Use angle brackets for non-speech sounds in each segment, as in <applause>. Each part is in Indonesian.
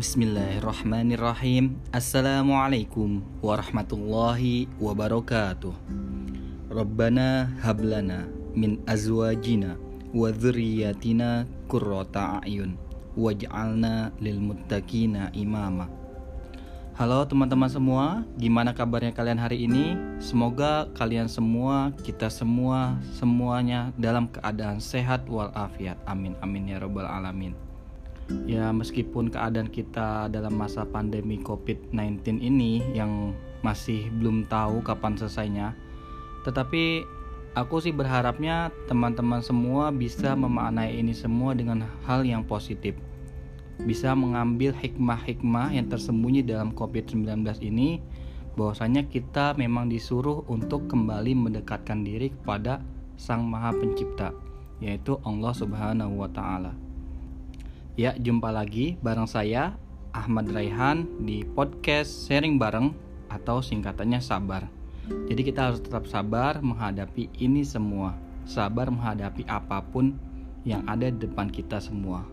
Bismillahirrahmanirrahim Assalamualaikum warahmatullahi wabarakatuh Rabbana hablana min azwajina wa dhurriyyatina qurrata a'yun waj'alna lil muttaqina imama Halo teman-teman semua, gimana kabarnya kalian hari ini? Semoga kalian semua, kita semua, semuanya dalam keadaan sehat walafiat. Amin amin ya robbal alamin. Ya, meskipun keadaan kita dalam masa pandemi COVID-19 ini yang masih belum tahu kapan selesainya, tetapi aku sih berharapnya teman-teman semua bisa memaknai ini semua dengan hal yang positif. Bisa mengambil hikmah-hikmah yang tersembunyi dalam COVID-19 ini bahwasanya kita memang disuruh untuk kembali mendekatkan diri kepada Sang Maha Pencipta, yaitu Allah Subhanahu wa taala. Ya, jumpa lagi bareng saya Ahmad Raihan di podcast sharing bareng atau singkatannya sabar. Jadi kita harus tetap sabar menghadapi ini semua. Sabar menghadapi apa pun yang ada di depan kita semua.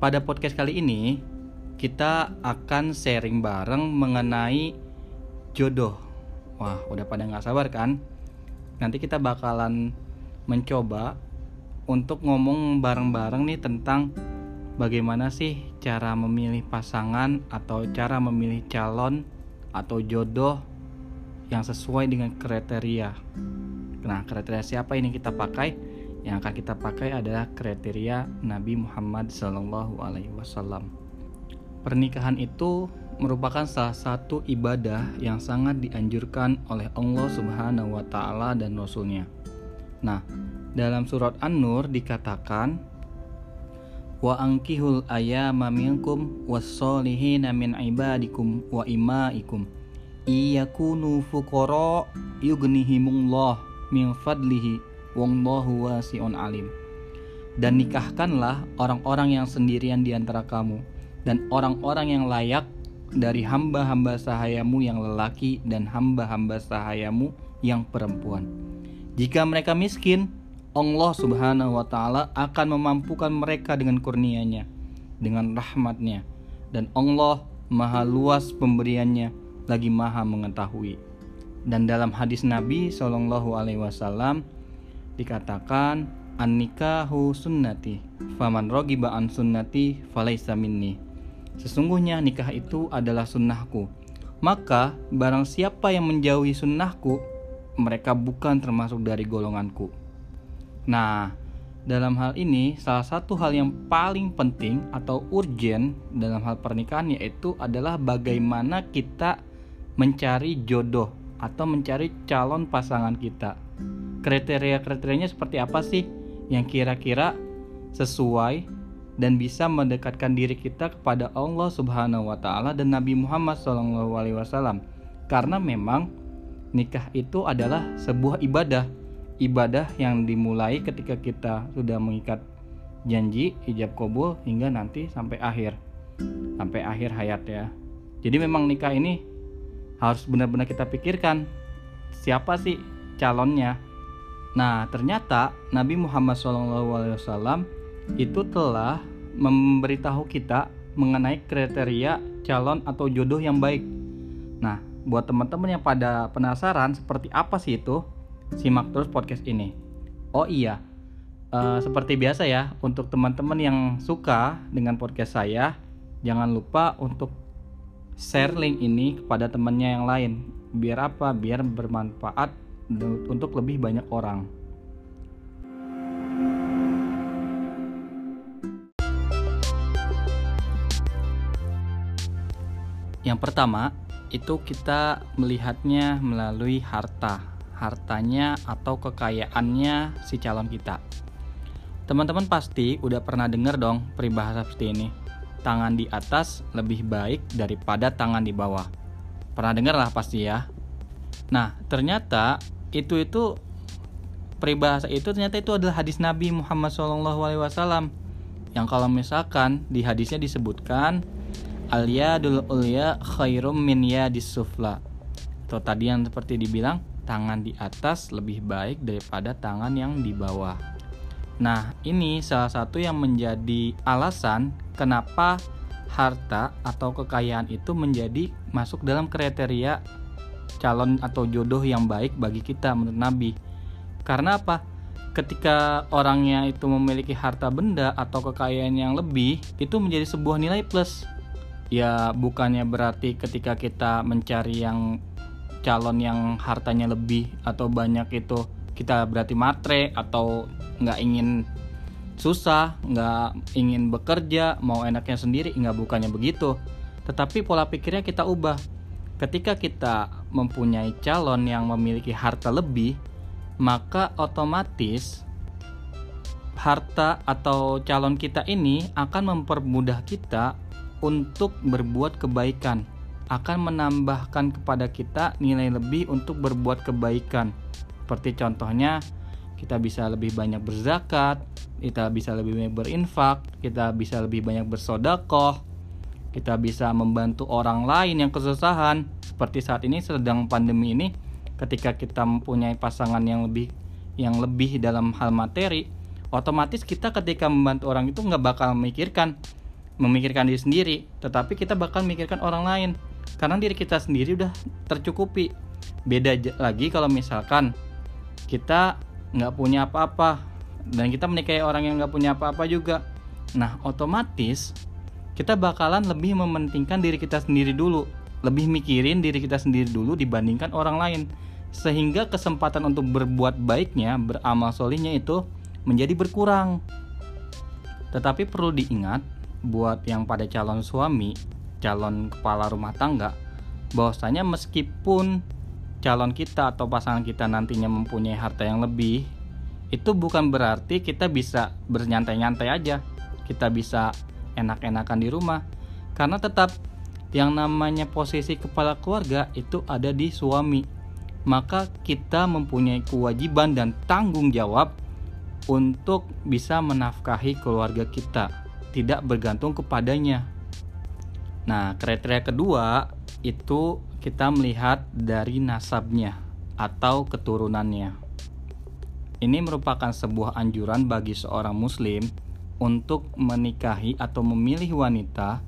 Pada podcast kali ini kita akan sharing bareng mengenai jodoh. Wah, udah pada nggak sabar kan? Nanti kita bakalan mencoba untuk ngomong bareng-bareng nih tentang bagaimana sih cara memilih pasangan atau cara memilih calon atau jodoh yang sesuai dengan kriteria. Nah, kriteria siapa ini kita pakai? Yang akan kita pakai adalah kriteria Nabi Muhammad Sallallahu Alaihi Wasallam. Pernikahan itu merupakan salah satu ibadah yang sangat dianjurkan oleh Allah Subhanahu wa taala dan rasulnya. Nah, dalam surat An-Nur dikatakan wa angkihul ayama minkum wassolihina min ibadikum wa imaikum. Iyakunu fuqara yughnihimullah min fadlihi. Wallahu wasi'un alim. Dan nikahkanlah orang-orang yang sendirian di antara kamu dan orang-orang yang layak dari hamba-hamba sahayamu yang lelaki dan hamba-hamba sahayamu yang perempuan. Jika mereka miskin Allah Subhanahu wa taala akan memampukan mereka dengan kurnianya, dengan rahmatnya dan Allah maha luas pemberiannya lagi maha mengetahui. Dan dalam hadis Nabi Shallallahu alaihi wasallam dikatakan an-nikahu sunnati faman rogiba an sunnati falaisa minni. Sesungguhnya nikah itu adalah sunnahku. Maka barang siapa yang menjauhi sunnahku, mereka bukan termasuk dari golonganku. Nah, dalam hal ini salah satu hal yang paling penting atau urgent dalam hal pernikahan yaitu adalah bagaimana kita mencari jodoh atau mencari calon pasangan kita. Kriteria-kriterianya seperti apa sih yang kira-kira sesuai dan bisa mendekatkan diri kita kepada Allah Subhanahu wa taala dan Nabi Muhammad SAW. Karena memang nikah itu adalah sebuah ibadah ibadah yang dimulai ketika kita sudah mengikat janji ijab kabul hingga nanti sampai akhir. Sampai akhir hayat ya. Jadi memang nikah ini harus benar-benar kita pikirkan siapa sih calonnya? Nah ternyata Nabi Muhammad SAW itu telah memberitahu kita mengenai kriteria calon atau jodoh yang baik. Nah buat teman-teman yang pada penasaran seperti apa sih itu simak terus podcast ini. Oh iya, uh, seperti biasa ya, untuk teman-teman yang suka dengan podcast saya, jangan lupa untuk share link ini kepada temannya yang lain. Biar apa? Biar bermanfaat untuk lebih banyak orang. Yang pertama, itu kita melihatnya melalui harta hartanya atau kekayaannya si calon kita. Teman-teman pasti udah pernah dengar dong peribahasa seperti ini. Tangan di atas lebih baik daripada tangan di bawah. Pernah dengar lah pasti ya. Nah, ternyata itu itu peribahasa itu ternyata itu adalah hadis Nabi Muhammad SAW yang kalau misalkan di hadisnya disebutkan al yadul ulya khairum min yadis sufla. Atau tadi yang seperti dibilang tangan di atas lebih baik daripada tangan yang di bawah. Nah, ini salah satu yang menjadi alasan kenapa harta atau kekayaan itu menjadi masuk dalam kriteria calon atau jodoh yang baik bagi kita menurut Nabi. Karena apa? Ketika orangnya itu memiliki harta benda atau kekayaan yang lebih, itu menjadi sebuah nilai plus. Ya, bukannya berarti ketika kita mencari yang calon yang hartanya lebih atau banyak itu kita berarti matre atau nggak ingin susah, nggak ingin bekerja, mau enaknya sendiri, nggak bukannya begitu. Tetapi pola pikirnya kita ubah. Ketika kita mempunyai calon yang memiliki harta lebih, maka otomatis harta atau calon kita ini akan mempermudah kita untuk berbuat kebaikan, akan menambahkan kepada kita nilai lebih untuk berbuat kebaikan. Seperti contohnya, kita bisa lebih banyak berzakat, kita bisa lebih banyak berinfak, kita bisa lebih banyak bersodakoh, kita bisa membantu orang lain yang kesusahan. Seperti saat ini sedang pandemi ini, ketika kita mempunyai pasangan yang lebih yang lebih dalam hal materi, otomatis kita ketika membantu orang itu nggak bakal memikirkan memikirkan diri sendiri, tetapi kita bakal memikirkan orang lain karena diri kita sendiri udah tercukupi. Beda lagi kalau misalkan kita nggak punya apa-apa. Dan kita menikahi orang yang nggak punya apa-apa juga. Nah otomatis kita bakalan lebih mementingkan diri kita sendiri dulu. Lebih mikirin diri kita sendiri dulu dibandingkan orang lain. Sehingga kesempatan untuk berbuat baiknya beramal solihnya itu menjadi berkurang. Tetapi perlu diingat buat yang pada calon suami calon kepala rumah tangga bahwasanya meskipun calon kita atau pasangan kita nantinya mempunyai harta yang lebih, itu bukan berarti kita bisa bernyantai-nyantai aja. Kita bisa enak-enakan di rumah. Karena tetap yang namanya posisi kepala keluarga itu ada di suami. Maka kita mempunyai kewajiban dan tanggung jawab untuk bisa menafkahi keluarga kita, tidak bergantung kepadanya. Nah, kriteria kedua itu kita melihat dari nasabnya atau keturunannya. Ini merupakan sebuah anjuran bagi seorang muslim untuk menikahi atau memilih wanita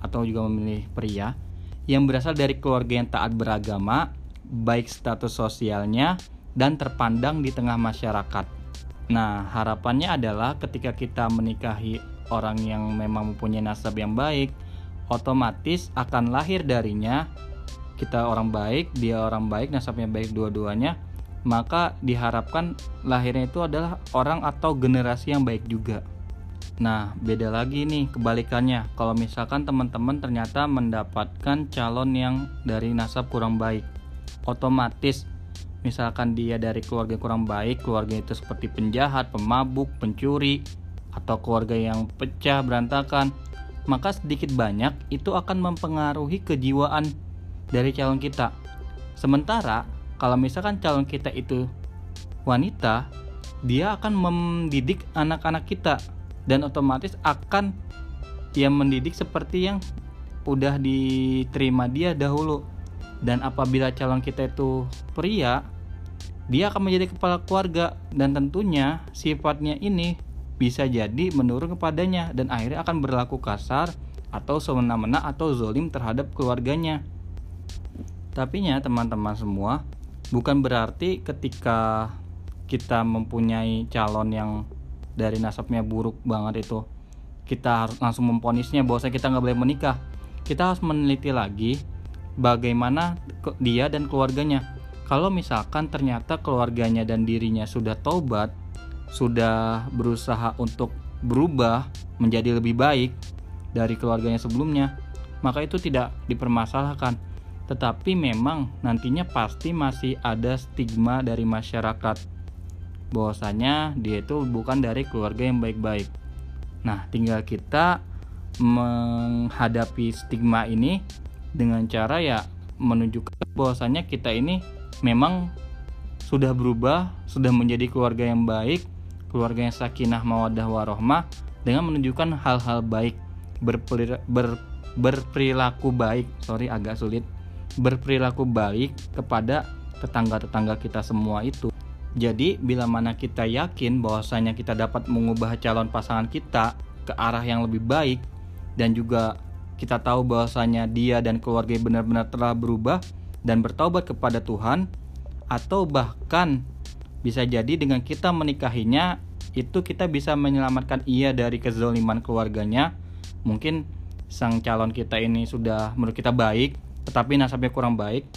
atau juga memilih pria yang berasal dari keluarga yang taat beragama, baik status sosialnya dan terpandang di tengah masyarakat. Nah, harapannya adalah ketika kita menikahi orang yang memang mempunyai nasab yang baik, otomatis akan lahir darinya kita orang baik, dia orang baik, nasabnya baik dua-duanya, maka diharapkan lahirnya itu adalah orang atau generasi yang baik juga. Nah, beda lagi nih kebalikannya. Kalau misalkan teman-teman ternyata mendapatkan calon yang dari nasab kurang baik, otomatis misalkan dia dari keluarga kurang baik, keluarga itu seperti penjahat, pemabuk, pencuri, atau keluarga yang pecah berantakan, maka sedikit banyak itu akan mempengaruhi kejiwaan dari calon kita. Sementara kalau misalkan calon kita itu wanita, dia akan mendidik anak-anak kita dan otomatis akan yang mendidik seperti yang udah diterima dia dahulu. Dan apabila calon kita itu pria, dia akan menjadi kepala keluarga dan tentunya sifatnya ini bisa jadi menurun kepadanya dan akhirnya akan berlaku kasar atau semena-mena atau zolim terhadap keluarganya. Tapi ya teman-teman semua, bukan berarti ketika kita mempunyai calon yang dari nasabnya buruk banget itu kita harus langsung memponisnya bahwa kita nggak boleh menikah. Kita harus meneliti lagi bagaimana dia dan keluarganya. Kalau misalkan ternyata keluarganya dan dirinya sudah taubat, sudah berusaha untuk berubah menjadi lebih baik dari keluarganya sebelumnya, maka itu tidak dipermasalahkan tetapi memang nantinya pasti masih ada stigma dari masyarakat bahwasanya dia itu bukan dari keluarga yang baik-baik. Nah, tinggal kita menghadapi stigma ini dengan cara ya menunjukkan bahwasanya kita ini memang sudah berubah, sudah menjadi keluarga yang baik, keluarga yang sakinah mawadah warohmah dengan menunjukkan hal-hal baik, berperilaku baik. Sorry agak sulit berperilaku baik kepada tetangga-tetangga kita semua itu. Jadi, bila mana kita yakin bahwasanya kita dapat mengubah calon pasangan kita ke arah yang lebih baik dan juga kita tahu bahwasanya dia dan keluarga benar-benar telah berubah dan bertobat kepada Tuhan atau bahkan bisa jadi dengan kita menikahinya itu kita bisa menyelamatkan ia dari kezoliman keluarganya. Mungkin sang calon kita ini sudah menurut kita baik tetapi nasabnya kurang baik.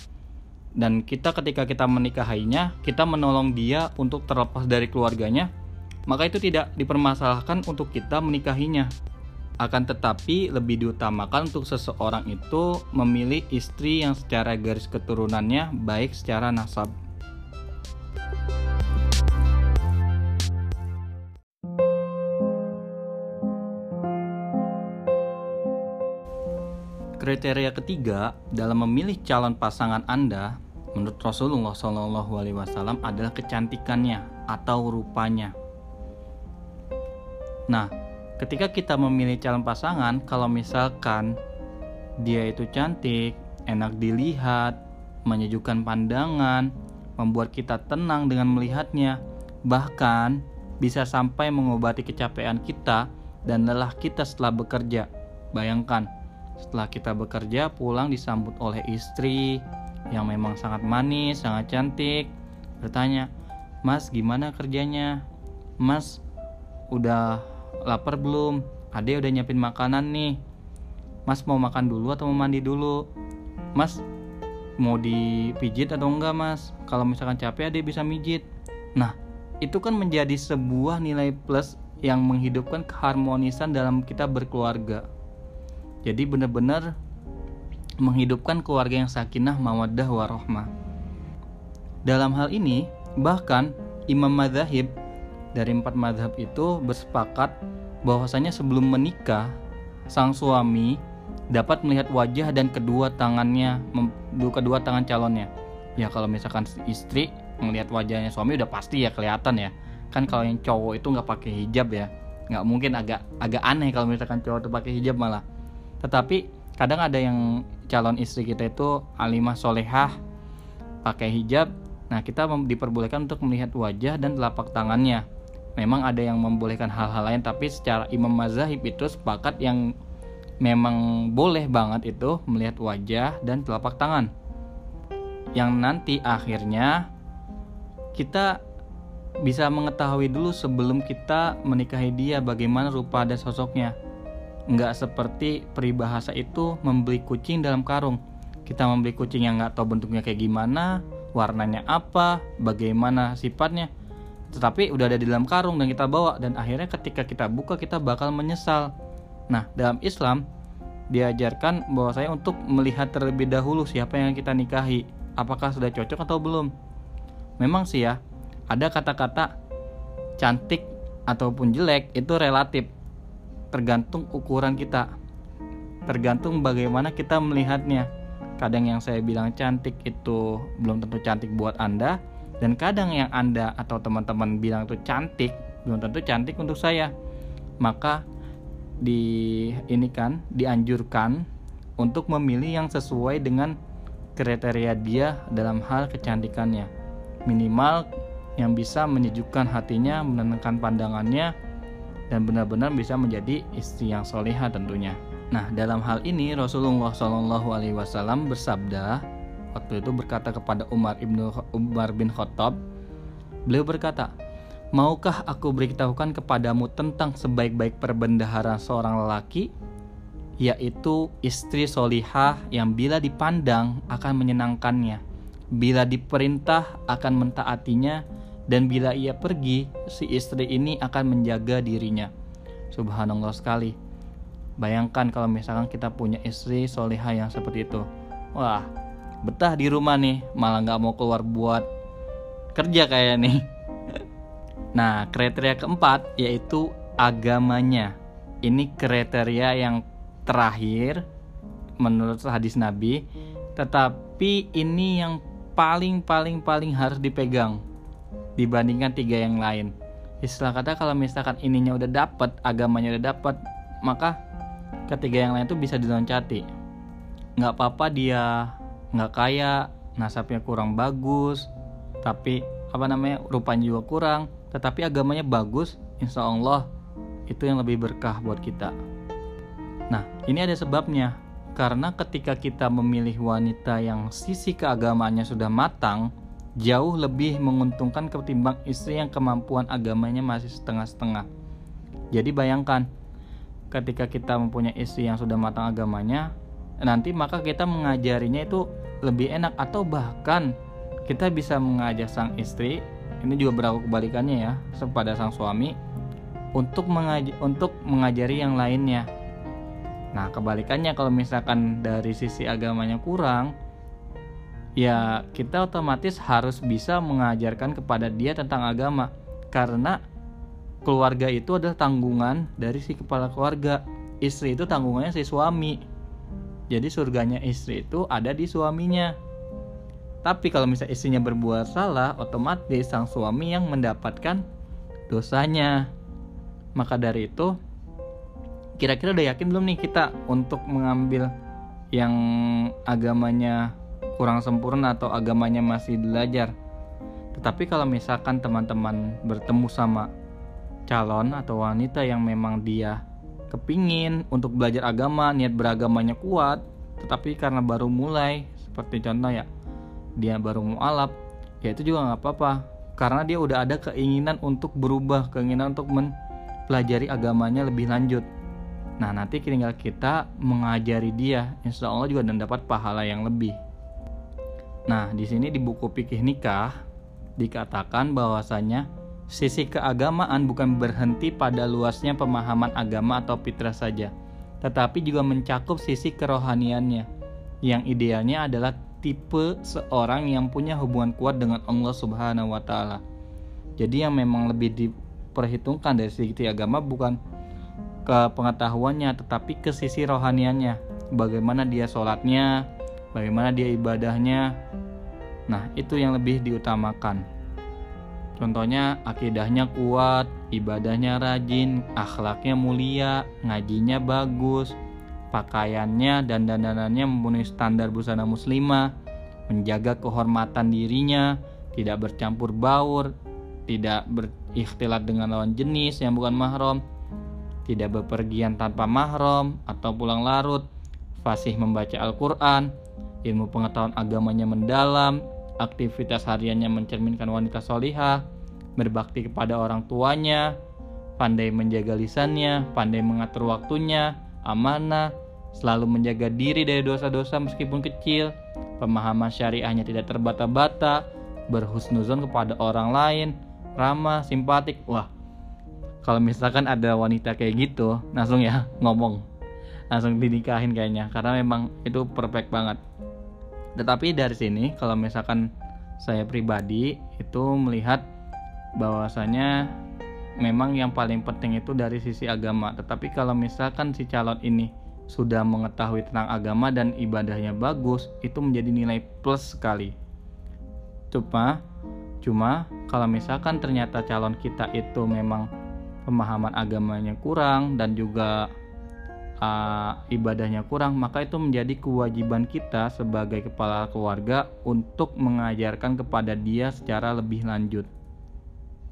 Dan kita ketika kita menikahinya kita menolong dia untuk terlepas dari keluarganya maka itu tidak dipermasalahkan untuk kita menikahinya. Akan tetapi lebih diutamakan untuk seseorang itu memilih istri yang secara garis keturunannya baik secara nasab Kriteria ketiga dalam memilih calon pasangan Anda menurut Rasulullah SAW adalah kecantikannya atau rupanya. Nah, ketika kita memilih calon pasangan, kalau misalkan dia itu cantik, enak dilihat, menyejukkan pandangan, membuat kita tenang dengan melihatnya, bahkan bisa sampai mengobati kecapean kita dan lelah kita setelah bekerja. Bayangkan, setelah kita bekerja, pulang disambut oleh istri yang memang sangat manis, sangat cantik. Bertanya, "Mas, gimana kerjanya? Mas, udah lapar belum? Ade udah nyiapin makanan nih. Mas mau makan dulu atau mau mandi dulu? Mas, mau dipijit atau enggak, Mas? Kalau misalkan capek, Ade bisa mijit." Nah, itu kan menjadi sebuah nilai plus yang menghidupkan keharmonisan dalam kita berkeluarga. Jadi benar-benar menghidupkan keluarga yang sakinah, mawaddah, warohmah. Dalam hal ini, bahkan Imam Madhab dari empat madhab itu bersepakat bahwasanya sebelum menikah, sang suami dapat melihat wajah dan kedua tangannya, kedua tangan calonnya. Ya kalau misalkan istri melihat wajahnya suami udah pasti ya kelihatan ya. Kan kalau yang cowok itu nggak pakai hijab ya, nggak mungkin agak agak aneh kalau misalkan cowok itu pakai hijab malah tetapi kadang ada yang calon istri kita itu alimah solehah pakai hijab. Nah kita diperbolehkan untuk melihat wajah dan telapak tangannya. Memang ada yang membolehkan hal-hal lain tapi secara imam mazhab itu sepakat yang memang boleh banget itu melihat wajah dan telapak tangan. Yang nanti akhirnya kita bisa mengetahui dulu sebelum kita menikahi dia bagaimana rupa dan sosoknya nggak seperti peribahasa itu membeli kucing dalam karung. Kita membeli kucing yang nggak tahu bentuknya kayak gimana warnanya apa bagaimana sifatnya. Tetapi udah ada di dalam karung dan kita bawa. Dan akhirnya ketika kita buka kita bakal menyesal. Nah dalam Islam diajarkan bahwa saya untuk melihat terlebih dahulu siapa yang kita nikahi. Apakah sudah cocok atau belum? Memang sih ya ada kata-kata cantik ataupun jelek itu relatif tergantung ukuran kita. Tergantung bagaimana kita melihatnya. Kadang yang saya bilang cantik itu belum tentu cantik buat anda dan kadang yang anda atau teman-teman bilang itu cantik belum tentu cantik untuk saya. Maka di ini kan dianjurkan untuk memilih yang sesuai dengan kriteria dia dalam hal kecantikannya. Minimal yang bisa menyejukkan hatinya menenangkan pandangannya dan benar-benar bisa menjadi istri yang soleha tentunya. Nah, dalam hal ini Rasulullah Shallallahu Alaihi Wasallam bersabda waktu itu berkata kepada Umar ibnu Umar bin Khattab, beliau berkata, Maukah aku beritahukan kepadamu tentang sebaik-baik perbendaharaan seorang lelaki, yaitu istri solihah yang bila dipandang akan menyenangkannya, bila diperintah akan mentaatinya, dan bila ia pergi, si istri ini akan menjaga dirinya. Subhanallah sekali. Bayangkan kalau misalkan kita punya istri soleha yang seperti itu. Wah, betah di rumah nih, malah nggak mau keluar buat kerja kayak nih. <laughs> Nah, kriteria keempat yaitu agamanya. Ini kriteria yang terakhir menurut hadis Nabi, tetapi ini yang paling paling paling harus dipegang dibandingkan tiga yang lain. Istilah kata kalau misalkan ininya udah dapet, agamanya udah dapet, maka ketiga yang lain tuh bisa diloncati. Nggak apa-apa dia nggak kaya, nasabnya kurang bagus, tapi apa namanya rupanya juga kurang, tetapi agamanya bagus, insya Allah itu yang lebih berkah buat kita. Nah, ini ada sebabnya. Karena ketika kita memilih wanita yang sisi keagamaannya sudah matang, jauh lebih menguntungkan ketimbang istri yang kemampuan agamanya masih setengah-setengah. Jadi bayangkan, ketika kita mempunyai istri yang sudah matang agamanya, nanti maka kita mengajarinya itu lebih enak atau bahkan kita bisa mengajak sang istri, ini juga berlaku kebalikannya ya, kepada sang suami untuk mengaj untuk mengajari yang lainnya Nah, kebalikannya kalau misalkan dari sisi agamanya kurang, ya kita otomatis harus bisa mengajarkan kepada dia tentang agama karena keluarga itu adalah tanggungan dari si kepala keluarga. Istri itu tanggungannya si suami. Jadi surganya istri itu ada di suaminya. Tapi kalau misalnya istrinya berbuat salah, otomatis sang suami yang mendapatkan dosanya. Maka dari itu, kira-kira udah yakin belum nih kita untuk mengambil yang agamanya kurang sempurna atau agamanya masih belajar. Tetapi kalau misalkan teman-teman bertemu sama calon atau wanita yang memang dia kepingin untuk belajar agama niat beragamanya kuat tetapi karena baru mulai seperti contoh ya dia baru mualaf ya itu juga nggak apa-apa. Karena dia udah ada keinginan untuk berubah keinginan untuk mempelajari agamanya lebih lanjut. Nah, nanti tinggal kita mengajari dia, insya Allah juga dan dapat pahala yang lebih. Nah, di sini di buku pikih nikah dikatakan bahwasanya sisi keagamaan bukan berhenti pada luasnya pemahaman agama atau fitrah saja, tetapi juga mencakup sisi kerohaniannya. Yang idealnya adalah tipe seorang yang punya hubungan kuat dengan Allah Subhanahu wa taala. Jadi yang memang lebih diperhitungkan dari sisi agama bukan ke pengetahuannya tetapi ke sisi rohaniannya bagaimana dia sholatnya bagaimana dia ibadahnya? Nah itu yang lebih diutamakan. Contohnya akidahnya kuat ibadahnya rajin akhlaknya mulia ngajinya bagus pakaiannya dan dandanannya memenuhi standar busana muslimah menjaga kehormatan dirinya tidak bercampur baur tidak berikhtilat dengan lawan jenis yang bukan mahram tidak bepergian tanpa mahram atau pulang larut, fasih membaca Al-Quran, ilmu pengetahuan agamanya mendalam, aktivitas hariannya mencerminkan wanita solihah, berbakti kepada orang tuanya, pandai menjaga lisannya, pandai mengatur waktunya, amanah, selalu menjaga diri dari dosa-dosa meskipun kecil, pemahaman syariahnya tidak terbata-bata, berhusnuzon kepada orang lain, ramah, simpatik. Wah, kalau misalkan ada wanita kayak gitu langsung ya ngomong. Langsung dinikahin kayaknya karena memang itu perfect banget tetapi dari sini kalau misalkan saya pribadi itu melihat bahwasanya memang yang paling penting itu dari sisi agama. Tetapi kalau misalkan si calon ini sudah mengetahui tentang agama dan ibadahnya bagus itu menjadi nilai plus sekali. Cuma cuma kalau misalkan ternyata calon kita itu memang pemahaman agamanya kurang dan juga uh, ibadahnya kurang, maka itu menjadi kewajiban kita sebagai kepala keluarga untuk mengajarkan kepada dia secara lebih lanjut.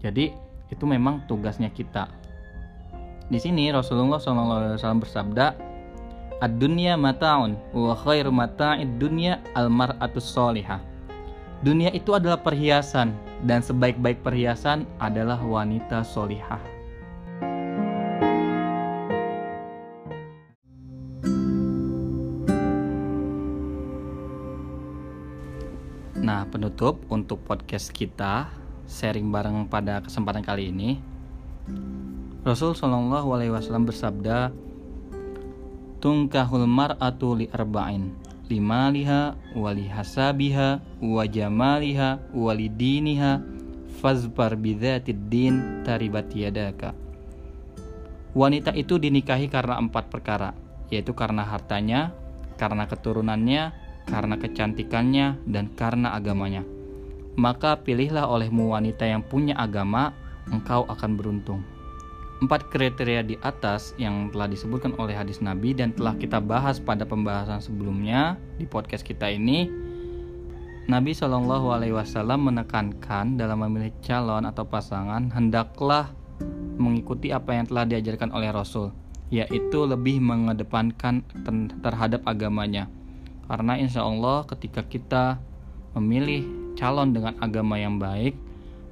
Jadi itu memang tugasnya kita. Di sini Rasulullah SAW bersabda, "Ad-dunya mataun wa khairu mata'id dunya al-mar'atus solihah." Dunia itu adalah perhiasan dan sebaik-baik perhiasan adalah wanita solihah. Nah, penutup untuk podcast kita sharing bareng pada kesempatan kali ini. Rasul Shallallahu Alaihi Wasallam bersabda, "Tungkahul mar'atu li arba'in, lima liha, wali hasabiha, wa jamaliha, wali diniha, fazbar bidzatid din taribat yadaka." Wanita itu dinikahi karena empat perkara, yaitu karena hartanya, karena keturunannya, karena kecantikannya, dan karena agamanya. Maka pilihlah olehmu wanita yang punya agama, engkau akan beruntung. Empat kriteria di atas yang telah disebutkan oleh hadis Nabi dan telah kita bahas pada pembahasan sebelumnya di podcast kita ini, Nabi Shallallahu Alaihi Wasallam menekankan dalam memilih calon atau pasangan hendaklah mengikuti apa yang telah diajarkan oleh Rasul yaitu lebih mengedepankan terhadap agamanya. Karena insya Allah ketika kita memilih calon dengan agama yang baik,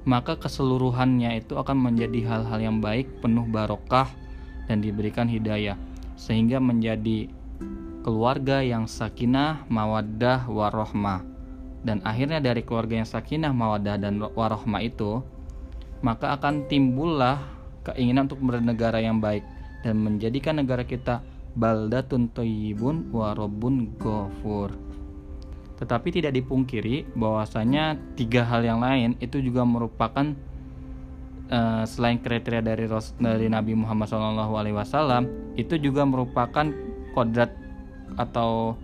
maka keseluruhannya itu akan menjadi hal-hal yang baik, penuh barokah dan diberikan hidayah sehingga menjadi keluarga yang sakinah, mawaddah, warohmah. Dan akhirnya dari keluarga yang sakinah, mawaddah dan warohmah itu maka akan timbullah keinginan untuk bernegara yang baik dan menjadikan negara kita baldatun toyibun warobun gofur. Tetapi tidak dipungkiri bahwasanya tiga hal yang lain itu juga merupakan uh, selain kriteria dari dari Nabi Muhammad SAW itu juga merupakan kodrat atau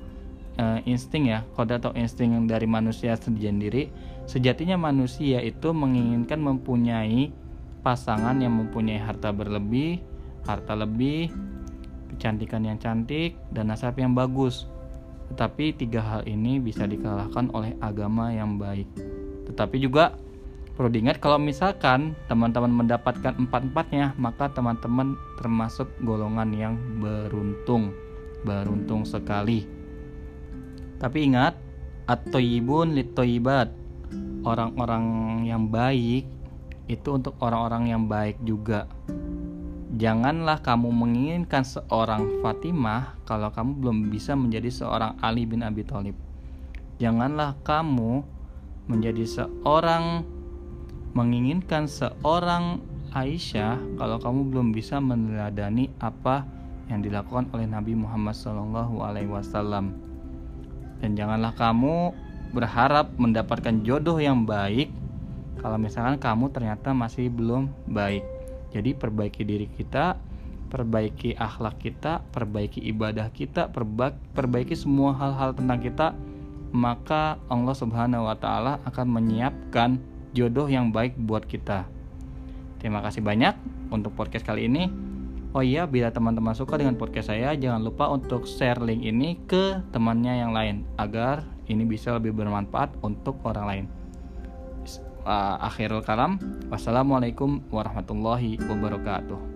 uh, insting ya kodrat atau insting dari manusia sendiri sejatinya manusia itu menginginkan mempunyai pasangan yang mempunyai harta berlebih harta lebih kecantikan yang cantik dan nasab yang bagus tetapi tiga hal ini bisa dikalahkan oleh agama yang baik. Tetapi juga perlu diingat kalau misalkan teman-teman mendapatkan empat-empatnya, maka teman-teman termasuk golongan yang beruntung. Beruntung sekali. Tapi ingat, at-toyibun lit-toyibat. Orang-orang yang baik itu untuk orang-orang yang baik juga. Janganlah kamu menginginkan seorang Fatimah kalau kamu belum bisa menjadi seorang Ali bin Abi Thalib. Janganlah kamu menjadi seorang menginginkan seorang Aisyah kalau kamu belum bisa meneladani apa yang dilakukan oleh Nabi Muhammad SAW. Dan janganlah kamu berharap mendapatkan jodoh yang baik kalau misalkan kamu ternyata masih belum baik. Jadi perbaiki diri kita, perbaiki akhlak kita, perbaiki ibadah kita, perbaiki semua hal-hal tentang kita, maka Allah Subhanahu wa taala akan menyiapkan jodoh yang baik buat kita. Terima kasih banyak untuk podcast kali ini. Oh iya, bila teman-teman suka dengan podcast saya, jangan lupa untuk share link ini ke temannya yang lain agar ini bisa lebih bermanfaat untuk orang lain uh, akhirul kalam. Wassalamualaikum warahmatullahi wabarakatuh